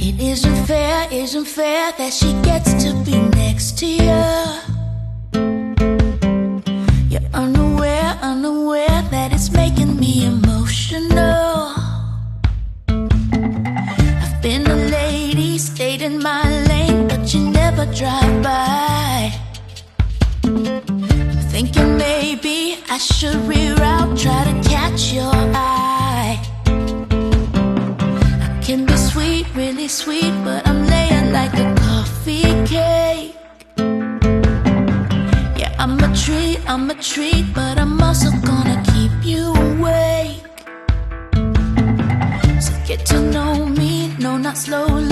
It isn't fair, isn't fair that she gets to be next to you. You're unaware, unaware that it's making me emotional. I've been a lady, stayed in my lane, but you never drive by. I'm thinking maybe I should reroute, try to catch your eye. sweet, but I'm laying like a coffee cake. Yeah, I'm a treat, I'm a treat, but I'm also gonna keep you awake. So get to know me, no, not slowly.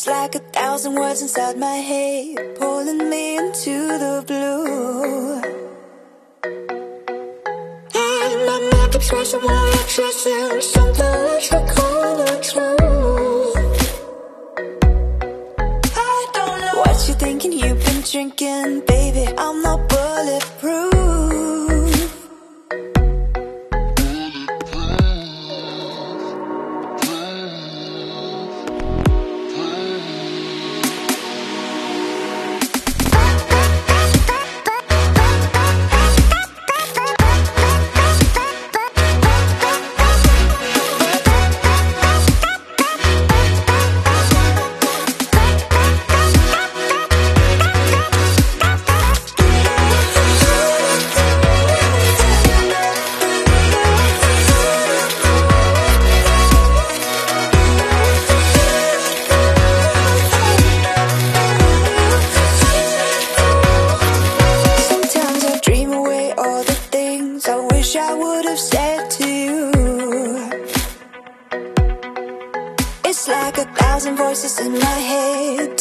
It's like a thousand words inside my head, pulling me into the blue. And my mind keeps rushing while I'm chasing something that you're kinda true. I don't know what you're thinking, you've been drinking, baby. I'm not bulletproof. voices in my head.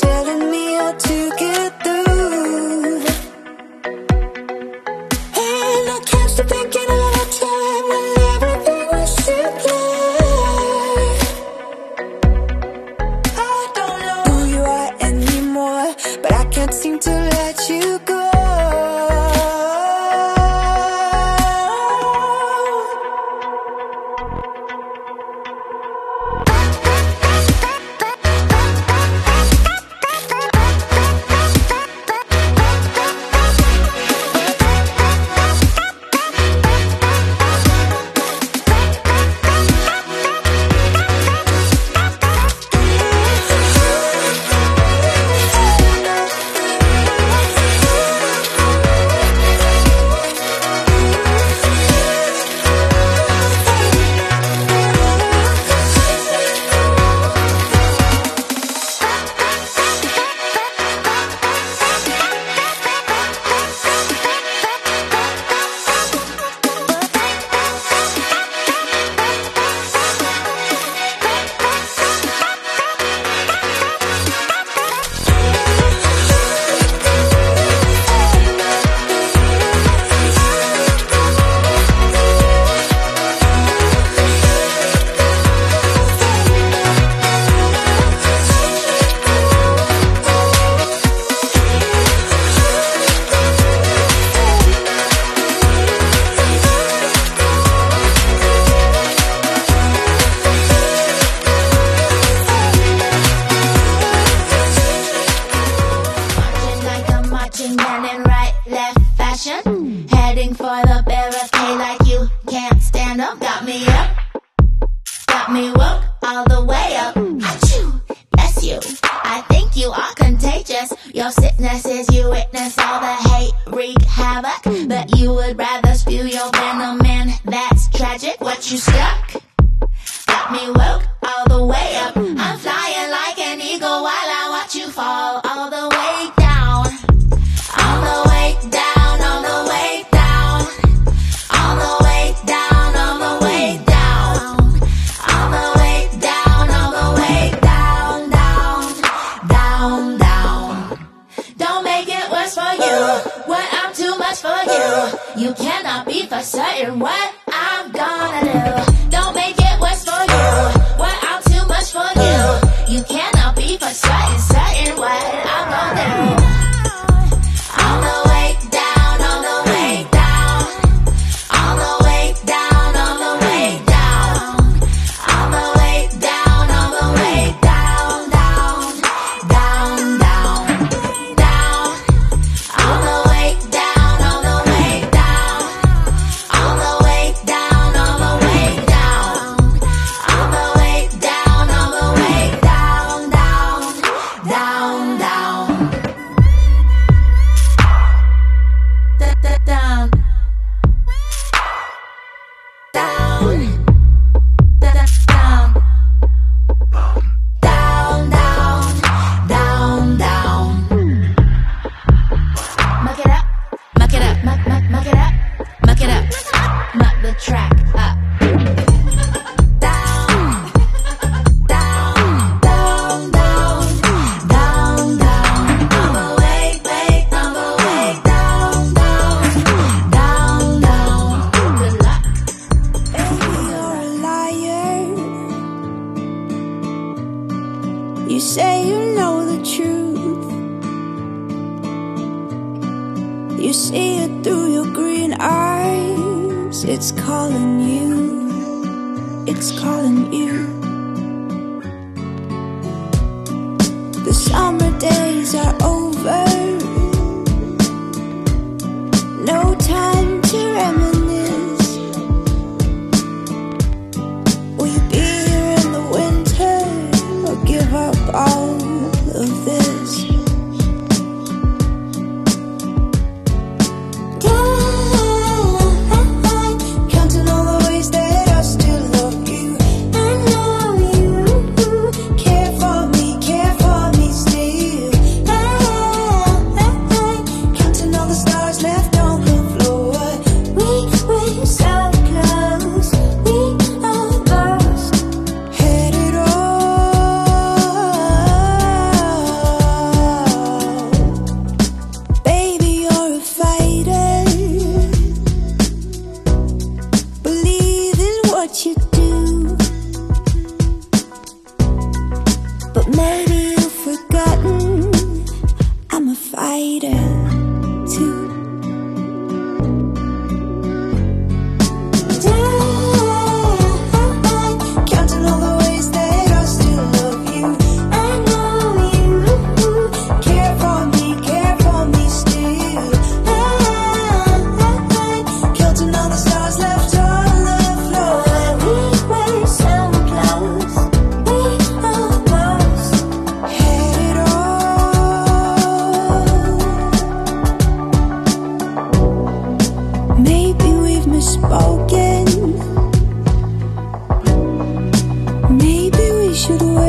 Touching down and right, left fashion. Heading for the barricade like you can't stand up. Got me up, got me woke all the way up. Achoo, that's you. I think you are contagious. Your sickness is you witness all the hate wreak havoc. But you would rather spew your venom in. That's tragic. What you stuck? Got me woke all the way up. I'm flying like an eagle while I watch you fall all the you. You cannot be for certain what I'm gonna do. should wait.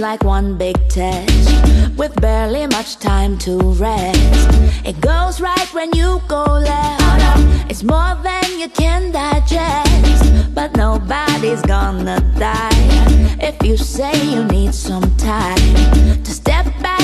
like one big test With barely much time to rest. It goes right when you go left. It's more than you can digest But nobody's gonna die. If you say you need some time To step back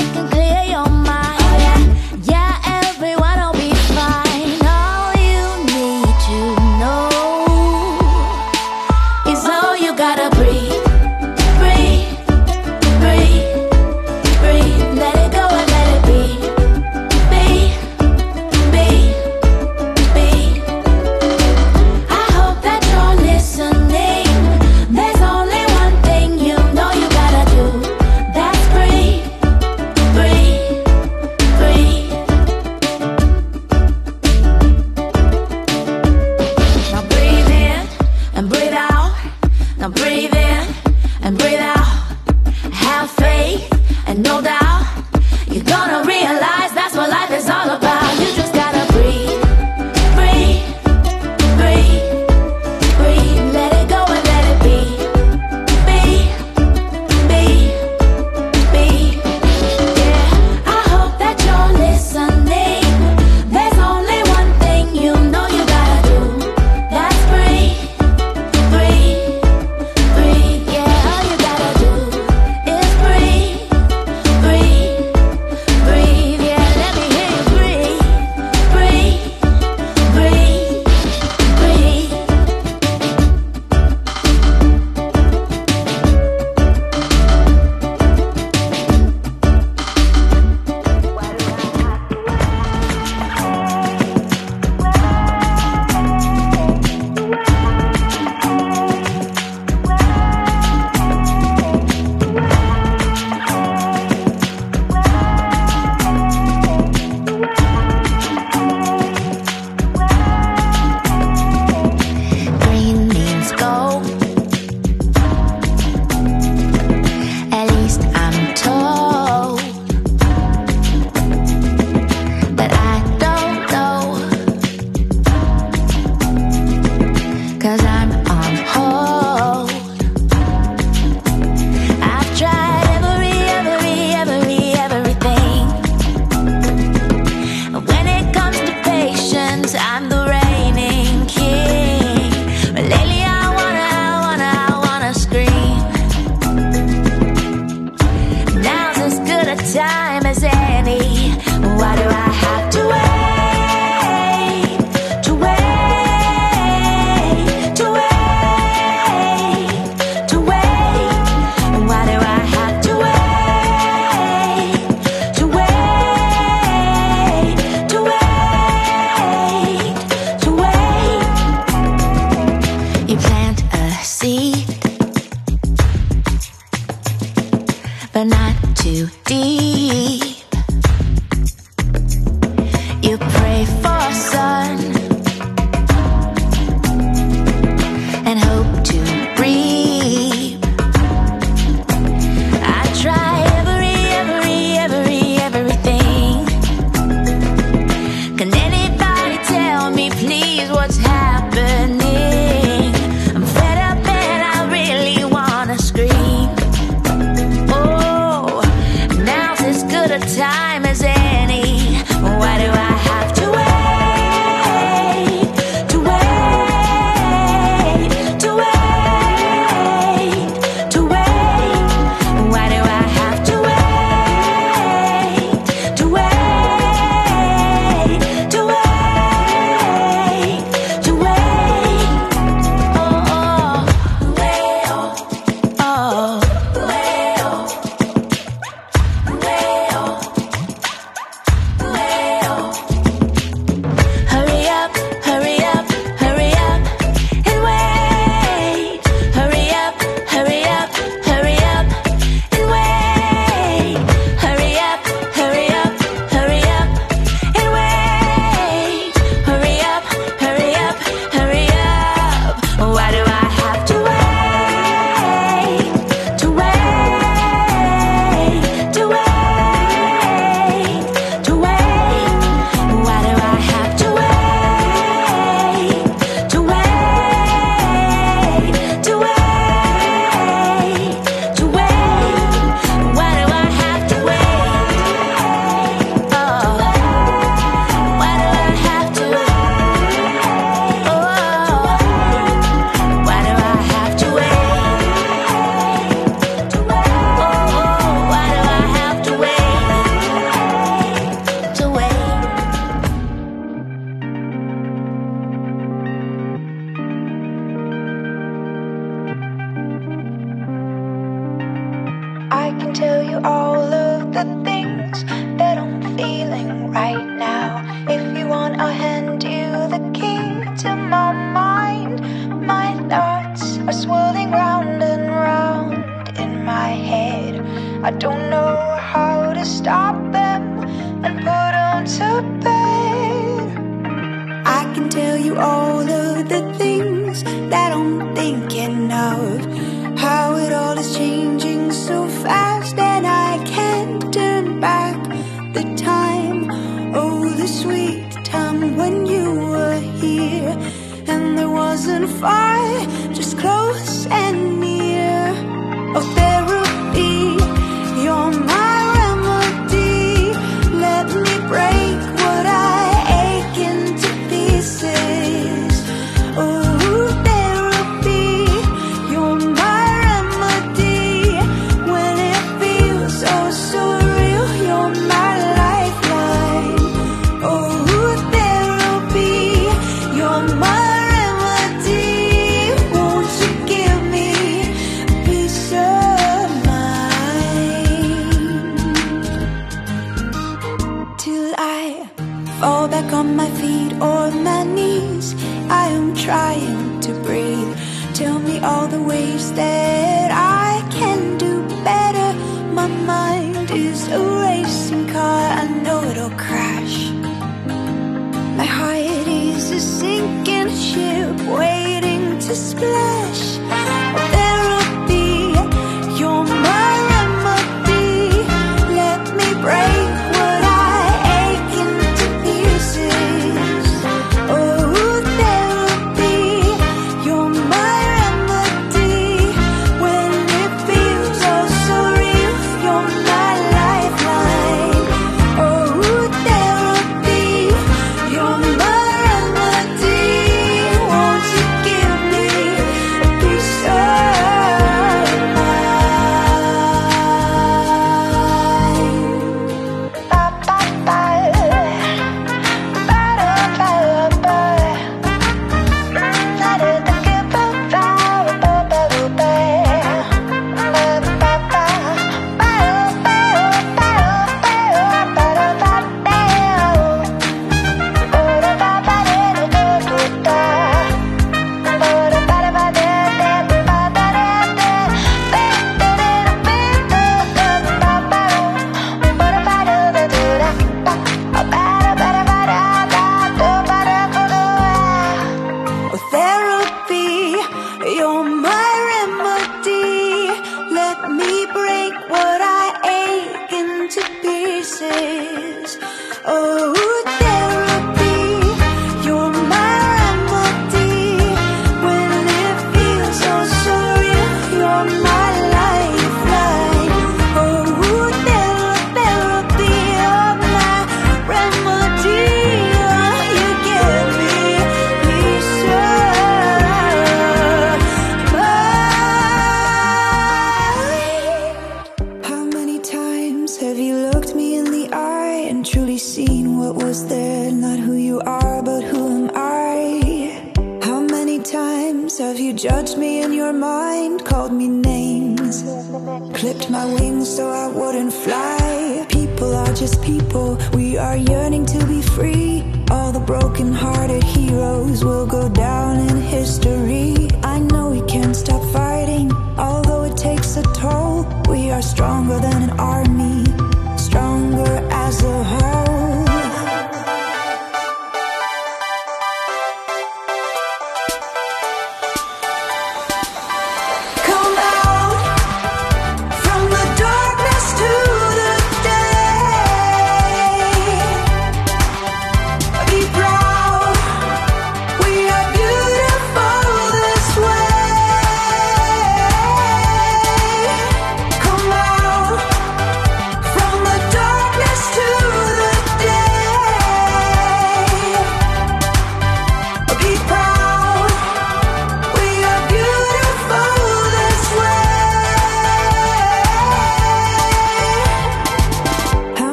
time. Oh, the sweet time when you were here. And there wasn't far, just close and near. a sinking ship waiting to splash. times have you judged me in your mind? Called me names, clipped my wings so I wouldn't fly. People are just people, we are yearning to be free. All the broken-hearted heroes will go down in history. I know we can't stop fighting, although it takes a toll. We are stronger than an army.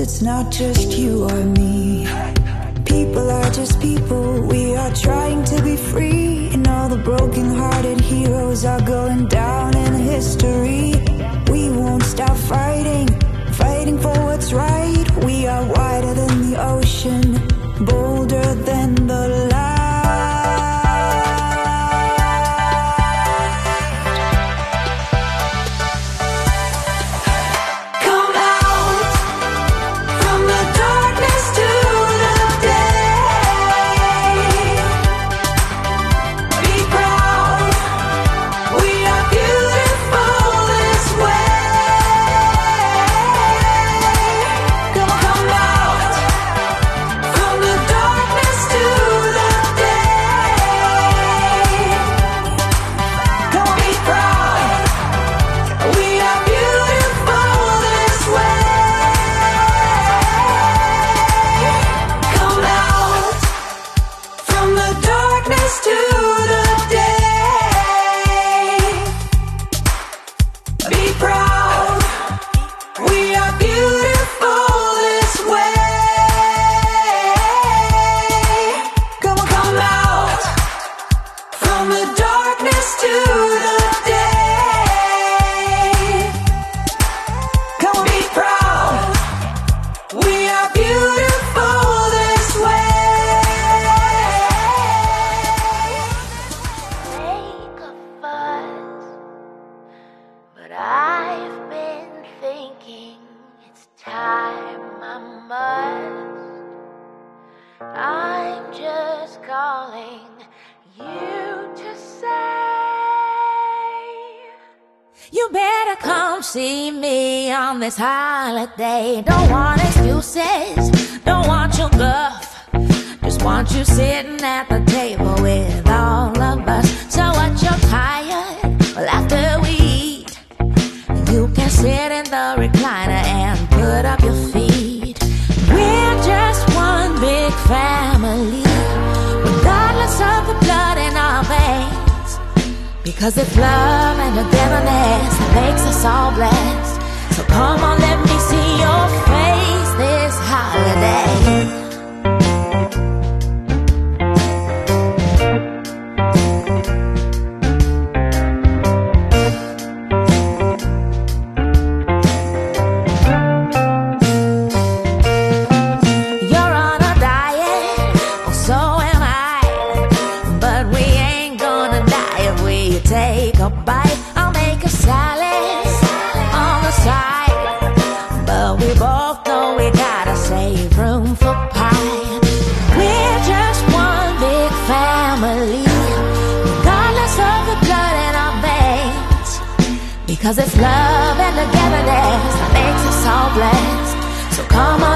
it's not just you or me. People are just people, we are trying to be free. And all the broken-hearted heroes are going down in history. We won't stop fighting, fighting for what's right. see me on this holiday. Don't want excuses, don't want your guff. Just want you sitting at the table with all of us. So what you're tired? Well, after we eat, you can sit in the recliner. Because if love and togetherness makes us all blessed, so come on, let me see your face this holiday. Cause it's love and togetherness that makes us all blessed. So come on.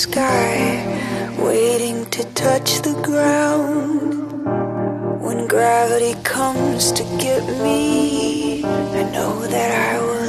sky, waiting to touch the ground. When gravity comes to get me, I know that I will.